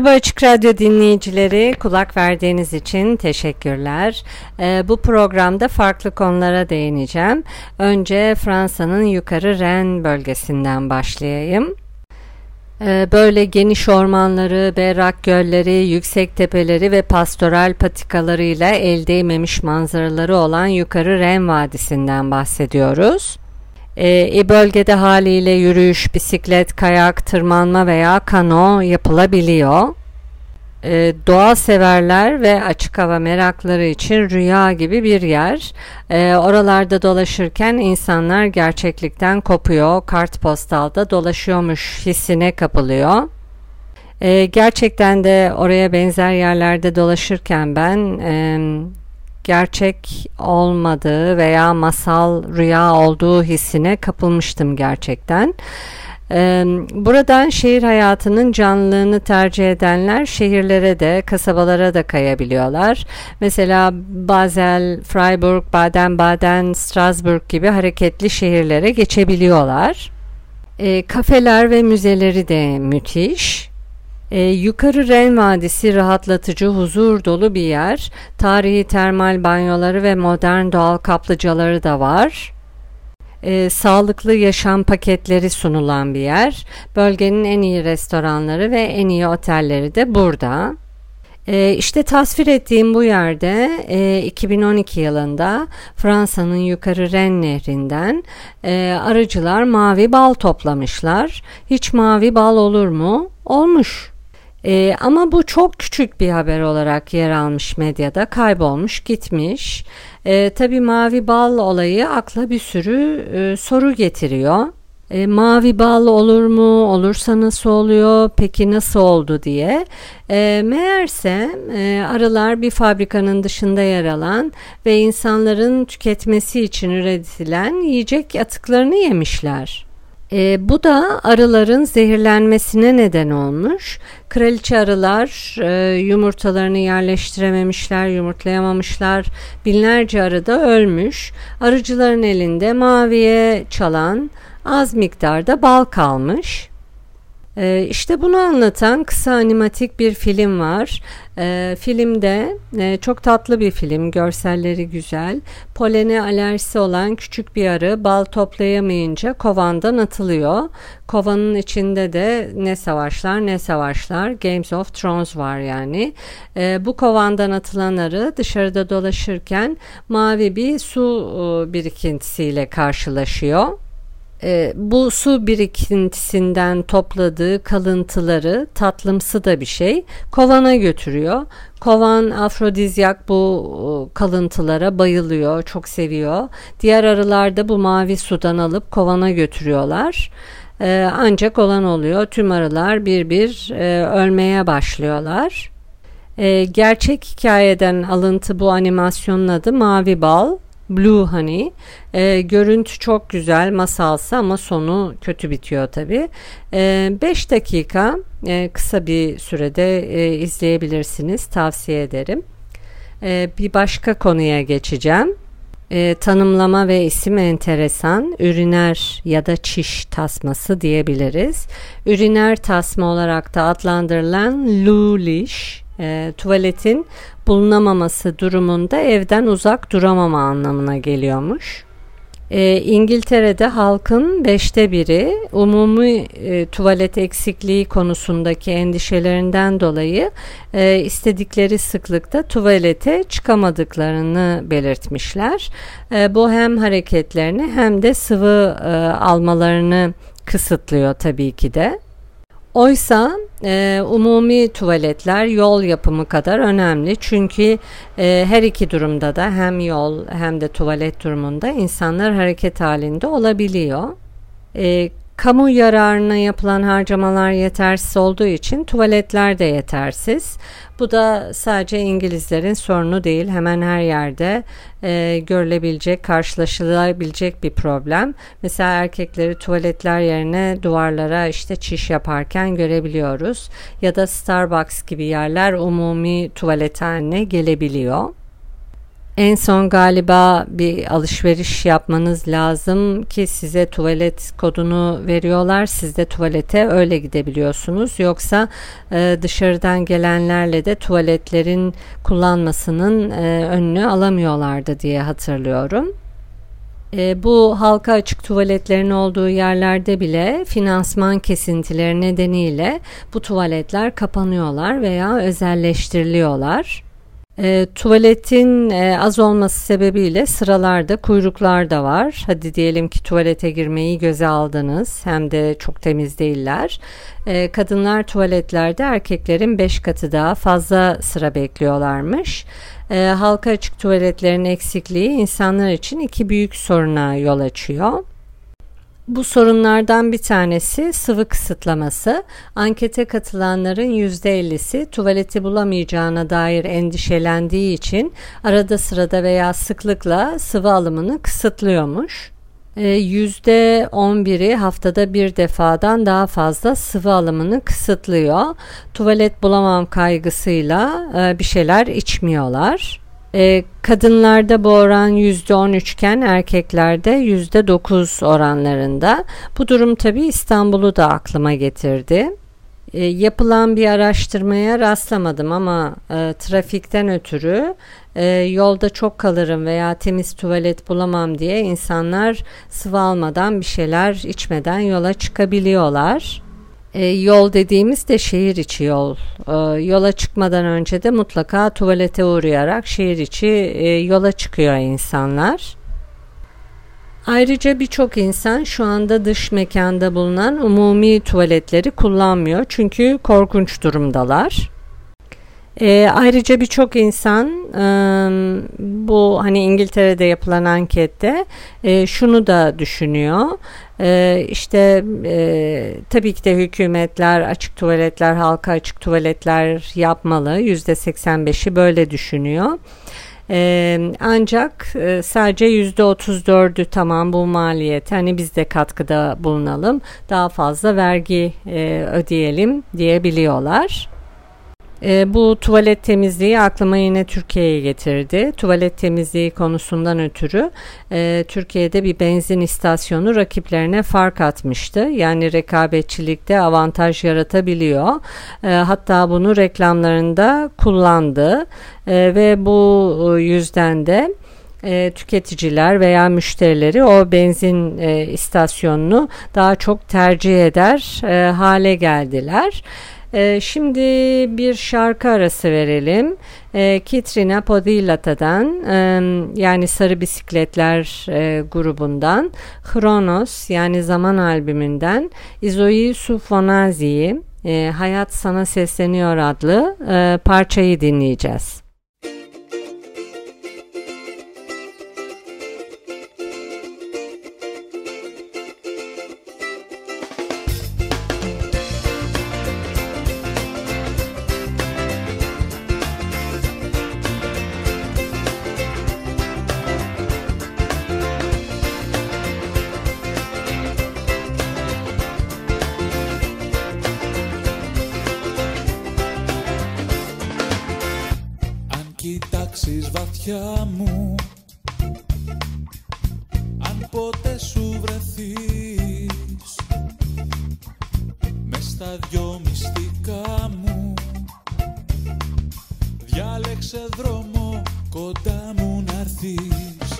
Merhaba Açık Radyo dinleyicileri, kulak verdiğiniz için teşekkürler. Ee, bu programda farklı konulara değineceğim. Önce Fransa'nın yukarı Ren bölgesinden başlayayım. Ee, böyle geniş ormanları, berrak gölleri, yüksek tepeleri ve pastoral patikalarıyla el değmemiş manzaraları olan yukarı Ren Vadisi'nden bahsediyoruz. E, bölgede haliyle yürüyüş, bisiklet, kayak, tırmanma veya kano yapılabiliyor. E, doğa severler ve açık hava merakları için rüya gibi bir yer. E, oralarda dolaşırken insanlar gerçeklikten kopuyor, kartpostalda dolaşıyormuş hissine kapılıyor. E, gerçekten de oraya benzer yerlerde dolaşırken ben e, gerçek olmadığı veya masal rüya olduğu hissine kapılmıştım gerçekten. Buradan şehir hayatının canlılığını tercih edenler şehirlere de kasabalara da kayabiliyorlar. Mesela Basel, Freiburg, Baden-Baden, Strasbourg gibi hareketli şehirlere geçebiliyorlar. E, kafeler ve müzeleri de müthiş. Ee, yukarı Ren Vadisi rahatlatıcı, huzur dolu bir yer. Tarihi termal banyoları ve modern doğal kaplıcaları da var. Ee, sağlıklı yaşam paketleri sunulan bir yer. Bölgenin en iyi restoranları ve en iyi otelleri de burada. E, işte tasvir ettiğim bu yerde e, 2012 yılında Fransa'nın yukarı Ren nehrinden e, arıcılar mavi bal toplamışlar. Hiç mavi bal olur mu? Olmuş. E, ama bu çok küçük bir haber olarak yer almış medyada kaybolmuş gitmiş. E, Tabi mavi bal olayı akla bir sürü e, soru getiriyor. E, mavi bal olur mu? Olursa nasıl oluyor? Peki nasıl oldu diye. E, meğerse e, arılar bir fabrikanın dışında yer alan ve insanların tüketmesi için üretilen yiyecek atıklarını yemişler. E, bu da arıların zehirlenmesine neden olmuş. Kraliçe arılar e, yumurtalarını yerleştirememişler, yumurtlayamamışlar. Binlerce arı da ölmüş. Arıcıların elinde maviye çalan az miktarda bal kalmış. Ee, işte bunu anlatan kısa animatik bir film var. Ee, filmde e, çok tatlı bir film, görselleri güzel. Polene alerjisi olan küçük bir arı bal toplayamayınca kovandan atılıyor. Kovanın içinde de ne savaşlar ne savaşlar Games of Thrones var yani. Ee, bu kovandan atılan arı dışarıda dolaşırken mavi bir su e, birikintisiyle karşılaşıyor e, bu su birikintisinden topladığı kalıntıları tatlımsı da bir şey kovana götürüyor. Kovan afrodizyak bu e, kalıntılara bayılıyor, çok seviyor. Diğer arılar da bu mavi sudan alıp kovana götürüyorlar. E, ancak olan oluyor. Tüm arılar bir bir e, ölmeye başlıyorlar. E, gerçek hikayeden alıntı bu animasyonun adı Mavi Bal. Blue Honey. E, görüntü çok güzel masalsı ama sonu kötü bitiyor tabi. 5 e, dakika e, kısa bir sürede e, izleyebilirsiniz tavsiye ederim. E, bir başka konuya geçeceğim. E, tanımlama ve isim enteresan. Üriner ya da çiş tasması diyebiliriz. Üriner tasma olarak da adlandırılan lulish e, tuvaletin bulunamaması durumunda evden uzak duramama anlamına geliyormuş. E, İngiltere'de halkın beşte biri umumi e, tuvalet eksikliği konusundaki endişelerinden dolayı e, istedikleri sıklıkta tuvalete çıkamadıklarını belirtmişler. E, bu hem hareketlerini hem de sıvı e, almalarını kısıtlıyor tabii ki de. Oysa e, umumi tuvaletler yol yapımı kadar önemli çünkü e, her iki durumda da hem yol hem de tuvalet durumunda insanlar hareket halinde olabiliyor. E, kamu yararına yapılan harcamalar yetersiz olduğu için tuvaletler de yetersiz. Bu da sadece İngilizlerin sorunu değil. Hemen her yerde e, görülebilecek, karşılaşılabilecek bir problem. Mesela erkekleri tuvaletler yerine duvarlara işte çiş yaparken görebiliyoruz. Ya da Starbucks gibi yerler umumi tuvalet haline gelebiliyor. En son galiba bir alışveriş yapmanız lazım ki size tuvalet kodunu veriyorlar. Siz de tuvalete öyle gidebiliyorsunuz. Yoksa e, dışarıdan gelenlerle de tuvaletlerin kullanmasının e, önünü alamıyorlardı diye hatırlıyorum. E, bu halka açık tuvaletlerin olduğu yerlerde bile finansman kesintileri nedeniyle bu tuvaletler kapanıyorlar veya özelleştiriliyorlar. E, tuvaletin e, az olması sebebiyle sıralarda kuyruklar da var. Hadi diyelim ki tuvalete girmeyi göze aldınız hem de çok temiz değiller. E, kadınlar tuvaletlerde erkeklerin 5 katı daha fazla sıra bekliyorlarmış. E, halka açık tuvaletlerin eksikliği insanlar için iki büyük soruna yol açıyor. Bu sorunlardan bir tanesi sıvı kısıtlaması. Ankete katılanların %50'si tuvaleti bulamayacağına dair endişelendiği için arada sırada veya sıklıkla sıvı alımını kısıtlıyormuş. %11'i ee, haftada bir defadan daha fazla sıvı alımını kısıtlıyor. Tuvalet bulamam kaygısıyla e, bir şeyler içmiyorlar. E, kadınlarda bu oran %13 iken erkeklerde %9 oranlarında. Bu durum tabi İstanbul'u da aklıma getirdi. E, yapılan bir araştırmaya rastlamadım ama e, trafikten ötürü e, yolda çok kalırım veya temiz tuvalet bulamam diye insanlar sıvı almadan bir şeyler içmeden yola çıkabiliyorlar. E, yol dediğimiz de şehir içi yol. E, yola çıkmadan önce de mutlaka tuvalete uğrayarak şehir içi e, yola çıkıyor insanlar. Ayrıca birçok insan şu anda dış mekanda bulunan umumi tuvaletleri kullanmıyor çünkü korkunç durumdalar. E, ayrıca birçok insan e, bu hani İngiltere'de yapılan ankette e, şunu da düşünüyor. E, işte e, tabii ki de hükümetler açık tuvaletler, halka açık tuvaletler yapmalı. Yüzde 85'i böyle düşünüyor. Ee, ancak e, sadece yüzde 34'ü tamam bu maliyet hani biz de katkıda bulunalım daha fazla vergi e, ödeyelim diyebiliyorlar. E, bu tuvalet temizliği aklıma yine Türkiye'ye getirdi. Tuvalet temizliği konusundan ötürü e, Türkiye'de bir benzin istasyonu rakiplerine fark atmıştı. Yani rekabetçilikte avantaj yaratabiliyor. E, hatta bunu reklamlarında kullandı e, ve bu yüzden de e, tüketiciler veya müşterileri o benzin e, istasyonunu daha çok tercih eder e, hale geldiler. E, şimdi bir şarkı arası verelim. E, Kitrina Podilata'dan e, yani Sarı Bisikletler e, grubundan Kronos yani Zaman albümünden Izoi Sufonazi'yi e, Hayat Sana Sesleniyor adlı e, parçayı dinleyeceğiz. Διάλεξε δρόμο κοντά μου να έρθεις.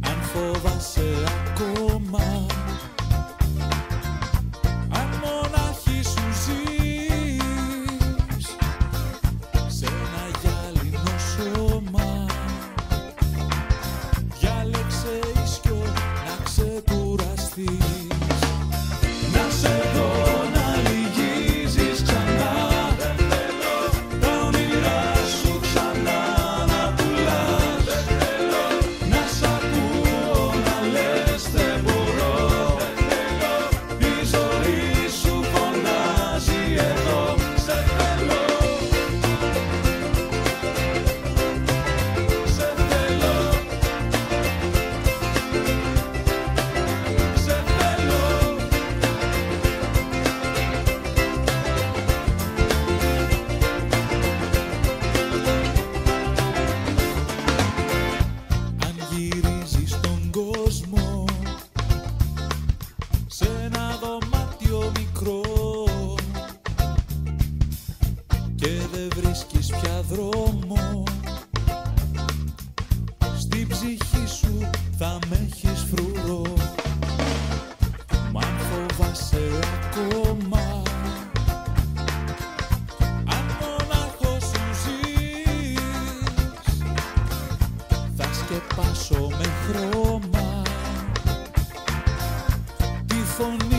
Αν φοβάσαι ακόμα σκεπάσω με χρώμα. Τη φωνή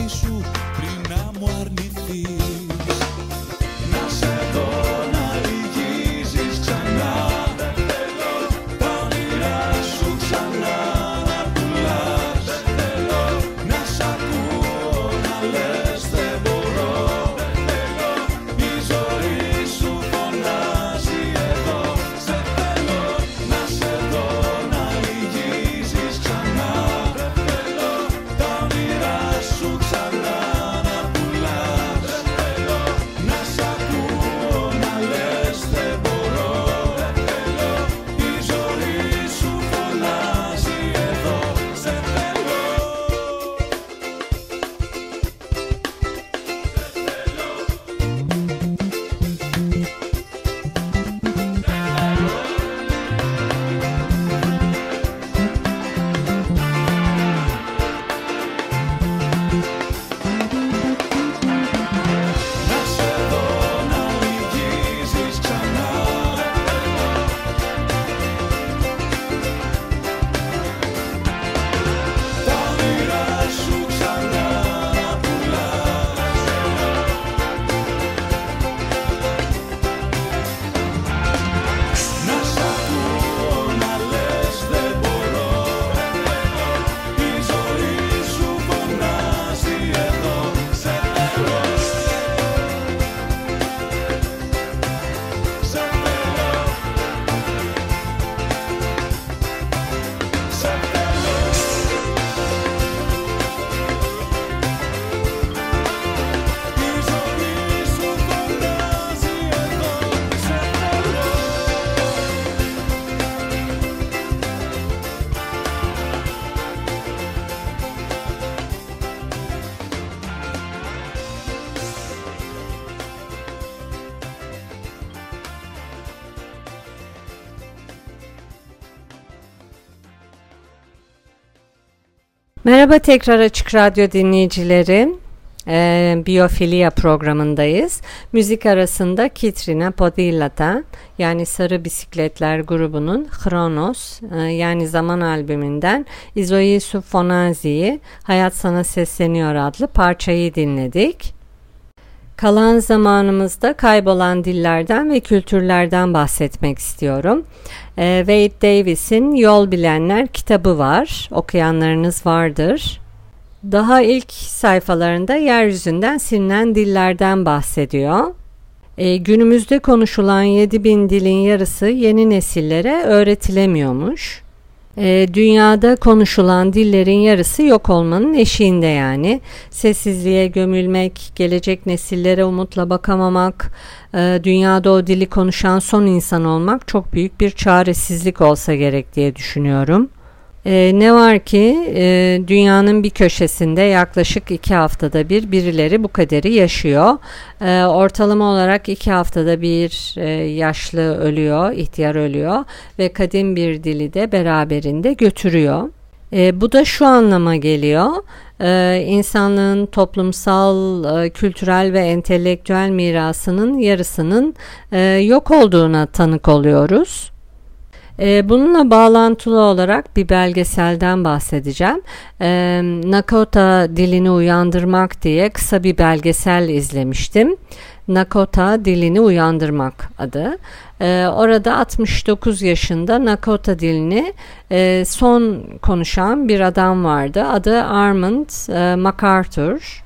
Merhaba tekrar Açık Radyo dinleyicileri. Ee, Biyofilia programındayız. Müzik arasında Kitrina Podilata yani Sarı Bisikletler grubunun Chronos e, yani Zaman albümünden Izoi Sufonazi'yi Hayat Sana Sesleniyor adlı parçayı dinledik. Kalan zamanımızda kaybolan dillerden ve kültürlerden bahsetmek istiyorum. Ee, Wade Davis'in Yol Bilenler kitabı var. Okuyanlarınız vardır. Daha ilk sayfalarında yeryüzünden silinen dillerden bahsediyor. Ee, günümüzde konuşulan 7000 dilin yarısı yeni nesillere öğretilemiyormuş. Ee, dünyada konuşulan dillerin yarısı yok olmanın eşiğinde yani. Sessizliğe gömülmek, gelecek nesillere umutla bakamamak, e, dünyada o dili konuşan son insan olmak çok büyük bir çaresizlik olsa gerek diye düşünüyorum. Ee, ne var ki e, dünyanın bir köşesinde yaklaşık iki haftada bir birileri bu kaderi yaşıyor. Ee, ortalama olarak iki haftada bir e, yaşlı ölüyor, ihtiyar ölüyor ve kadim bir dili de beraberinde götürüyor. E, bu da şu anlama geliyor. E, insanlığın toplumsal, e, kültürel ve entelektüel mirasının yarısının e, yok olduğuna tanık oluyoruz. E, bununla bağlantılı olarak bir belgeselden bahsedeceğim. E, Nakota dilini uyandırmak diye kısa bir belgesel izlemiştim. Nakota dilini uyandırmak adı. E, orada 69 yaşında Nakota dilini e, son konuşan bir adam vardı. Adı Armand e, MacArthur.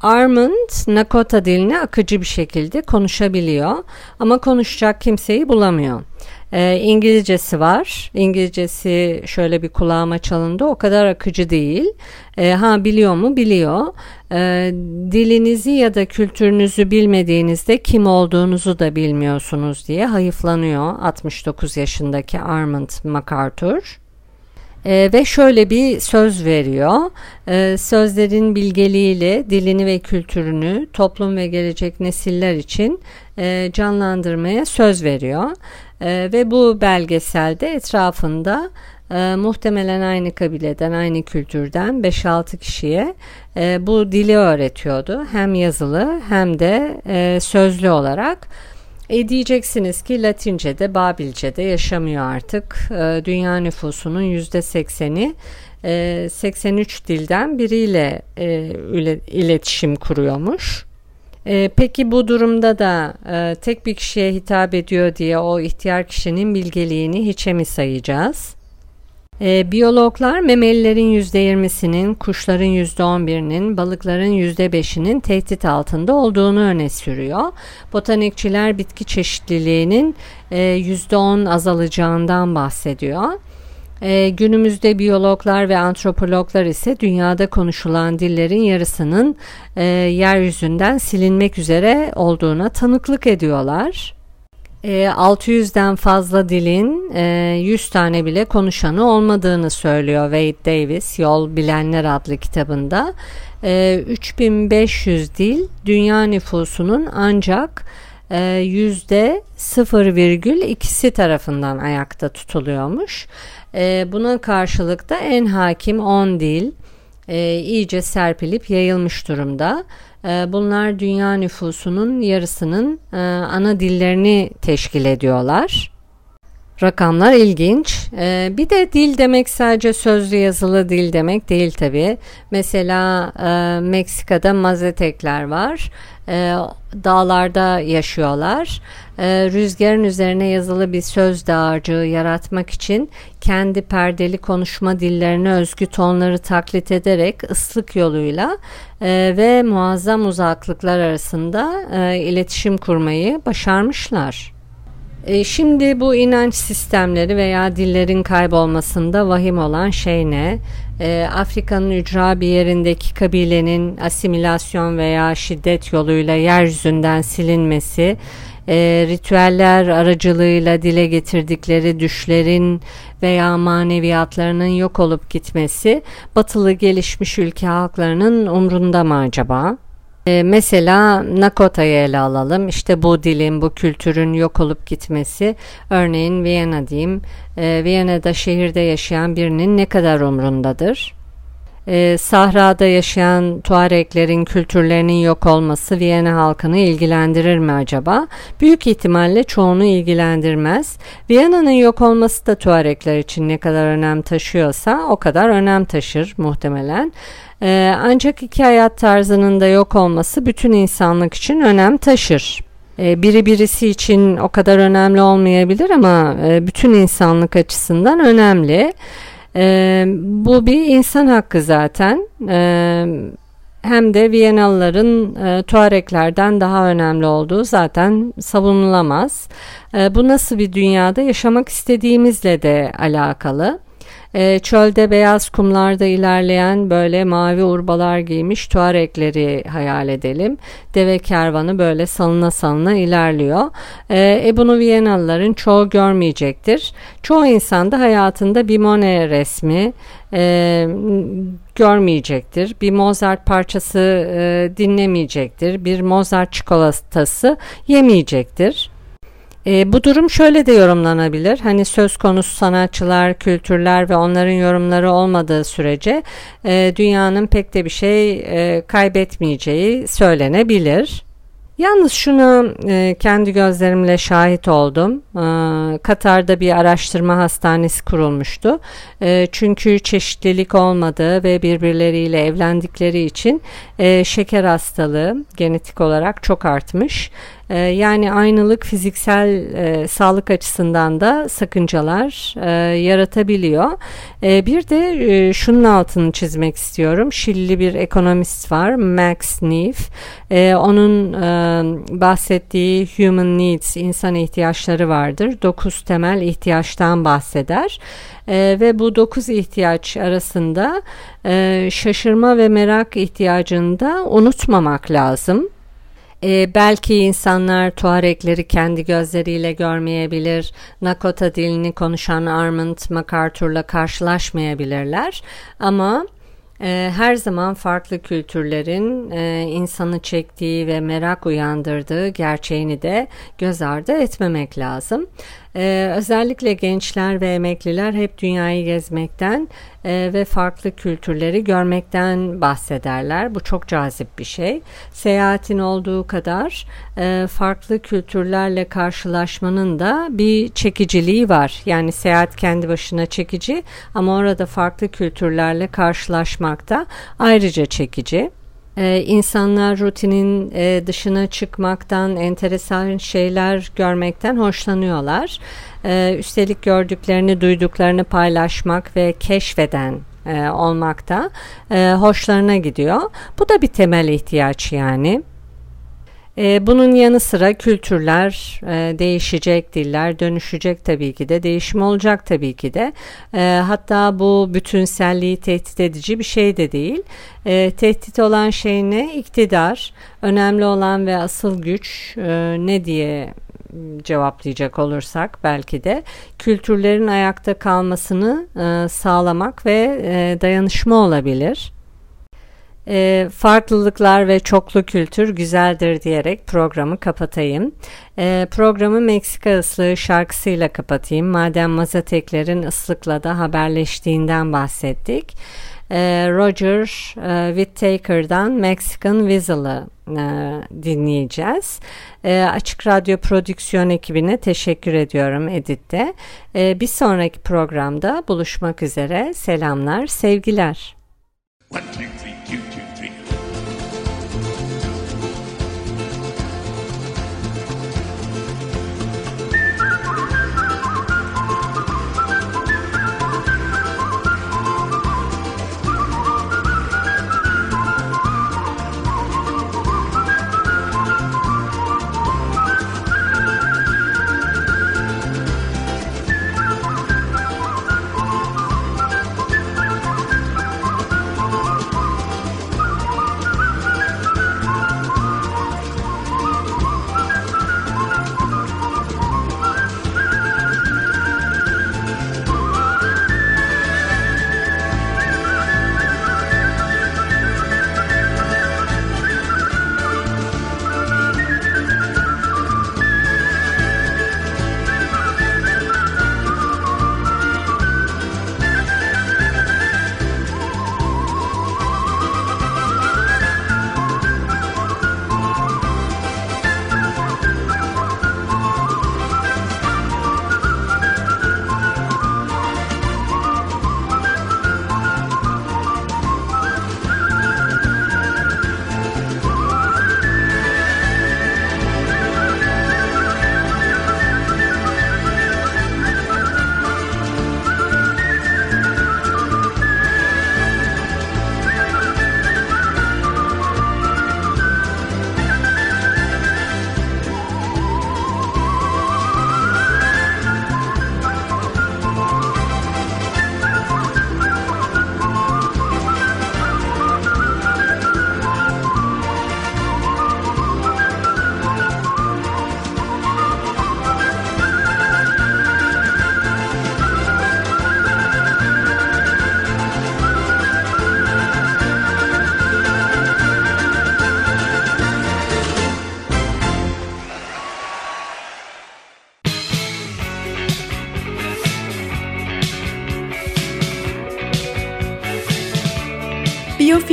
Armand Nakota dilini akıcı bir şekilde konuşabiliyor ama konuşacak kimseyi bulamıyor. E, İngilizcesi var. İngilizcesi şöyle bir kulağıma çalındı. O kadar akıcı değil. E, ha biliyor mu? Biliyor. E, dilinizi ya da kültürünüzü bilmediğinizde kim olduğunuzu da bilmiyorsunuz diye hayıflanıyor 69 yaşındaki Armand MacArthur. Ee, ve şöyle bir söz veriyor. Ee, sözlerin bilgeliğiyle dilini ve kültürünü toplum ve gelecek nesiller için e, canlandırmaya söz veriyor. Ee, ve bu belgeselde etrafında e, muhtemelen aynı kabileden, aynı kültürden 5-6 kişiye e, bu dili öğretiyordu. Hem yazılı hem de e, sözlü olarak. E diyeceksiniz ki Latince'de, Babilce'de yaşamıyor artık. E, dünya nüfusunun %80'i e, 83 dilden biriyle e, iletişim kuruyormuş. E, peki bu durumda da e, tek bir kişiye hitap ediyor diye o ihtiyar kişinin bilgeliğini hiçe mi sayacağız? E, biyologlar memelilerin %20'sinin, kuşların %11'inin, balıkların %5'inin tehdit altında olduğunu öne sürüyor. Botanikçiler bitki çeşitliliğinin e, %10 azalacağından bahsediyor. E, günümüzde biyologlar ve antropologlar ise dünyada konuşulan dillerin yarısının e, yeryüzünden silinmek üzere olduğuna tanıklık ediyorlar. E, 600'den fazla dilin e, 100 tane bile konuşanı olmadığını söylüyor Wade Davis Yol Bilenler adlı kitabında. E, 3500 dil dünya nüfusunun ancak yüzde 0,2'si tarafından ayakta tutuluyormuş. E, buna karşılık da en hakim 10 dil e, iyice serpilip yayılmış durumda. E, bunlar dünya nüfusunun yarısının e, ana dillerini teşkil ediyorlar. Rakamlar ilginç. Ee, bir de dil demek sadece sözlü yazılı dil demek değil tabi. Mesela e, Meksika'da Mazetekler var. E, dağlarda yaşıyorlar. E, rüzgarın üzerine yazılı bir söz dağarcığı yaratmak için kendi perdeli konuşma dillerine özgü tonları taklit ederek ıslık yoluyla e, ve muazzam uzaklıklar arasında e, iletişim kurmayı başarmışlar. E, şimdi bu inanç sistemleri veya dillerin kaybolmasında vahim olan şey ne? E, Afrika'nın ücra bir yerindeki kabilenin asimilasyon veya şiddet yoluyla yeryüzünden silinmesi, e, ritüeller aracılığıyla dile getirdikleri düşlerin veya maneviyatlarının yok olup gitmesi, batılı gelişmiş ülke halklarının umrunda mı acaba? E, mesela Nakota'yı ele alalım. İşte bu dilin, bu kültürün yok olup gitmesi. Örneğin Viyana diyeyim. E, Viyana'da şehirde yaşayan birinin ne kadar umrundadır? E, sahrada yaşayan Tuareklerin kültürlerinin yok olması Viyana halkını ilgilendirir mi acaba? Büyük ihtimalle çoğunu ilgilendirmez. Viyana'nın yok olması da Tuarekler için ne kadar önem taşıyorsa o kadar önem taşır muhtemelen. Ee, ancak iki hayat tarzının da yok olması bütün insanlık için önem taşır. Ee, biri birisi için o kadar önemli olmayabilir ama e, bütün insanlık açısından önemli. Ee, bu bir insan hakkı zaten. hem de Viyenalıların e, Tuareklerden daha önemli olduğu zaten savunulamaz. bu nasıl bir dünyada yaşamak istediğimizle de alakalı. E, çölde beyaz kumlarda ilerleyen böyle mavi urbalar giymiş tuarekleri hayal edelim. Deve kervanı böyle salına salına ilerliyor. E, e bunu Viyenalıların çoğu görmeyecektir. Çoğu insan da hayatında bir Monet resmi e, görmeyecektir. Bir Mozart parçası e, dinlemeyecektir. Bir Mozart çikolatası yemeyecektir. E, bu durum şöyle de yorumlanabilir. Hani söz konusu sanatçılar, kültürler ve onların yorumları olmadığı sürece e, dünyanın pek de bir şey e, kaybetmeyeceği söylenebilir. Yalnız şunu e, kendi gözlerimle şahit oldum. E, Katar'da bir araştırma hastanesi kurulmuştu. E, çünkü çeşitlilik olmadığı ve birbirleriyle evlendikleri için e, şeker hastalığı genetik olarak çok artmış. Ee, yani aynılık fiziksel e, sağlık açısından da sakıncalar e, yaratabiliyor. E, bir de e, şunun altını çizmek istiyorum. Şilli bir ekonomist var Max Neef. E, onun e, bahsettiği human needs, insan ihtiyaçları vardır. Dokuz temel ihtiyaçtan bahseder. E, ve bu dokuz ihtiyaç arasında e, şaşırma ve merak ihtiyacını da unutmamak lazım. E, belki insanlar Tuarekleri kendi gözleriyle görmeyebilir, Nakota dilini konuşan Armand MacArthur'la karşılaşmayabilirler ama e, her zaman farklı kültürlerin e, insanı çektiği ve merak uyandırdığı gerçeğini de göz ardı etmemek lazım. Ee, özellikle gençler ve emekliler hep dünyayı gezmekten e, ve farklı kültürleri görmekten bahsederler. Bu çok cazip bir şey. Seyahatin olduğu kadar e, farklı kültürlerle karşılaşmanın da bir çekiciliği var. Yani seyahat kendi başına çekici ama orada farklı kültürlerle karşılaşmak da ayrıca çekici. Ee, insanlar rutinin e, dışına çıkmaktan, enteresan şeyler görmekten hoşlanıyorlar. Ee, üstelik gördüklerini, duyduklarını paylaşmak ve keşfeden e, olmak da e, hoşlarına gidiyor. Bu da bir temel ihtiyaç yani. Ee, bunun yanı sıra kültürler e, değişecek, diller dönüşecek tabii ki de, değişim olacak tabii ki de. E, hatta bu bütünselliği tehdit edici bir şey de değil. E, tehdit olan şey ne? İktidar. Önemli olan ve asıl güç e, ne diye cevaplayacak olursak belki de kültürlerin ayakta kalmasını e, sağlamak ve dayanışma olabilir e, farklılıklar ve çoklu kültür güzeldir diyerek programı kapatayım. E, programı Meksika ıslığı şarkısıyla kapatayım. Madem Mazateklerin ıslıkla da haberleştiğinden bahsettik. E, Roger e, Whittaker'dan Mexican Whistle'ı e, dinleyeceğiz. E, Açık Radyo Prodüksiyon ekibine teşekkür ediyorum Edit'te. E, bir sonraki programda buluşmak üzere. Selamlar, sevgiler. One, two, three, two, two.